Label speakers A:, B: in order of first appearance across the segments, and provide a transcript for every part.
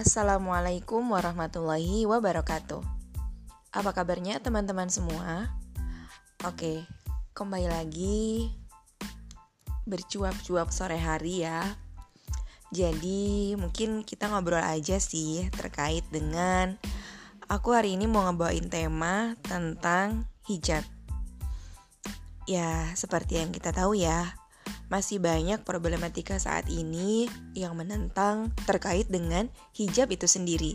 A: Assalamualaikum warahmatullahi wabarakatuh. Apa kabarnya teman-teman semua? Oke, kembali lagi bercuap-cuap sore hari ya. Jadi, mungkin kita ngobrol aja sih terkait dengan aku hari ini mau ngebawain tema tentang hijab. Ya, seperti yang kita tahu ya, masih banyak problematika saat ini yang menentang terkait dengan hijab itu sendiri.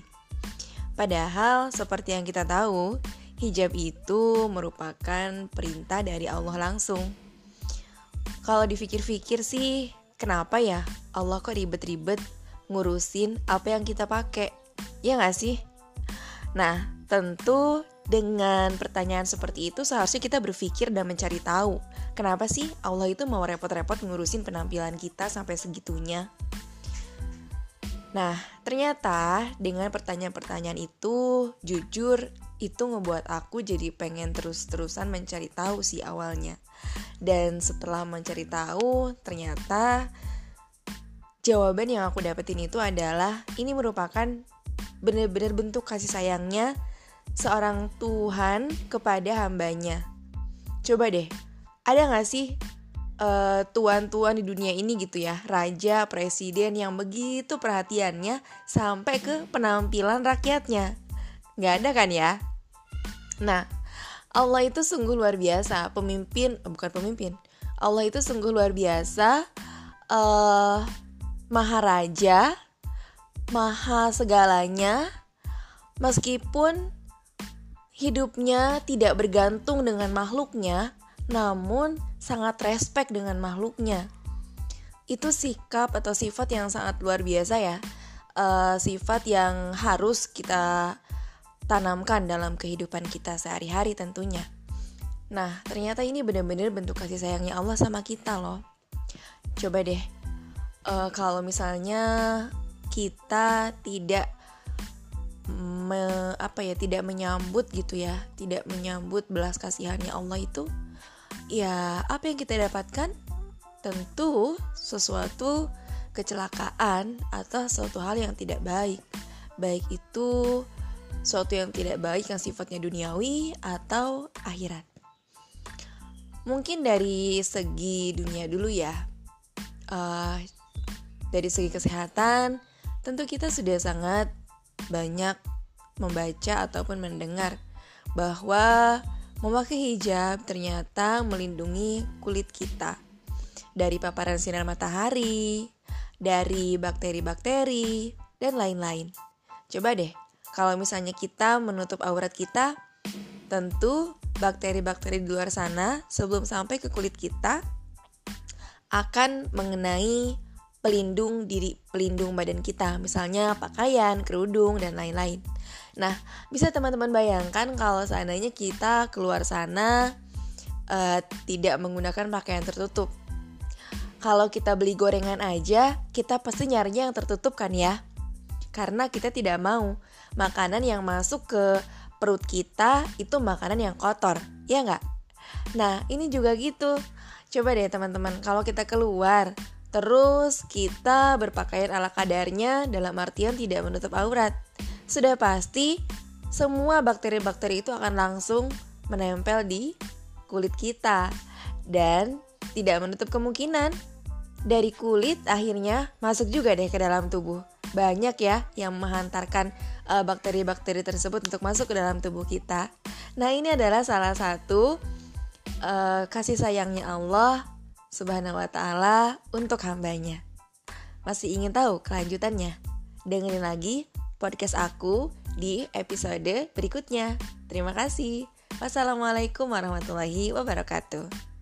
A: Padahal seperti yang kita tahu, hijab itu merupakan perintah dari Allah langsung. Kalau dipikir-pikir sih, kenapa ya Allah kok ribet-ribet ngurusin apa yang kita pakai? Ya nggak sih? Nah, tentu dengan pertanyaan seperti itu seharusnya kita berpikir dan mencari tahu kenapa sih Allah itu mau repot-repot ngurusin penampilan kita sampai segitunya. Nah, ternyata dengan pertanyaan-pertanyaan itu, jujur itu ngebuat aku jadi pengen terus-terusan mencari tahu sih awalnya. Dan setelah mencari tahu, ternyata jawaban yang aku dapetin itu adalah ini merupakan benar-benar bentuk kasih sayangnya seorang Tuhan kepada hambanya. Coba deh, ada gak sih tuan tuan-tuan di dunia ini gitu ya, raja, presiden yang begitu perhatiannya sampai ke penampilan rakyatnya? Gak ada kan ya? Nah, Allah itu sungguh luar biasa, pemimpin, eh, bukan pemimpin. Allah itu sungguh luar biasa, uh, maharaja, maha segalanya, meskipun hidupnya tidak bergantung dengan makhluknya, namun sangat respect dengan makhluknya. Itu sikap atau sifat yang sangat luar biasa ya, uh, sifat yang harus kita tanamkan dalam kehidupan kita sehari-hari tentunya. Nah, ternyata ini benar-benar bentuk kasih sayangnya Allah sama kita loh. Coba deh, uh, kalau misalnya kita tidak me, apa ya tidak menyambut gitu ya tidak menyambut belas kasihannya Allah itu ya apa yang kita dapatkan? Tentu sesuatu kecelakaan atau suatu hal yang tidak baik. Baik itu suatu yang tidak baik yang sifatnya duniawi atau akhirat. Mungkin dari segi dunia dulu ya. Uh, dari segi kesehatan tentu kita sudah sangat banyak membaca ataupun mendengar bahwa memakai hijab ternyata melindungi kulit kita dari paparan sinar matahari, dari bakteri-bakteri, dan lain-lain. Coba deh, kalau misalnya kita menutup aurat kita, tentu bakteri-bakteri di luar sana sebelum sampai ke kulit kita akan mengenai pelindung diri, pelindung badan kita, misalnya pakaian, kerudung, dan lain-lain. Nah, bisa teman-teman bayangkan kalau seandainya kita keluar sana uh, tidak menggunakan pakaian tertutup. Kalau kita beli gorengan aja, kita pasti nyarinya yang tertutup kan ya? Karena kita tidak mau makanan yang masuk ke perut kita itu makanan yang kotor, ya nggak? Nah, ini juga gitu. Coba deh teman-teman, kalau kita keluar Terus kita berpakaian ala kadarnya dalam artian tidak menutup aurat. Sudah pasti semua bakteri-bakteri itu akan langsung menempel di kulit kita dan tidak menutup kemungkinan dari kulit akhirnya masuk juga deh ke dalam tubuh. Banyak ya yang menghantarkan eh, bakteri-bakteri tersebut untuk masuk ke dalam tubuh kita. Nah, ini adalah salah satu uh, kasih sayangnya Allah Subhanahu wa Ta'ala untuk hambanya. Masih ingin tahu kelanjutannya? Dengerin lagi podcast aku di episode berikutnya. Terima kasih. Wassalamualaikum warahmatullahi wabarakatuh.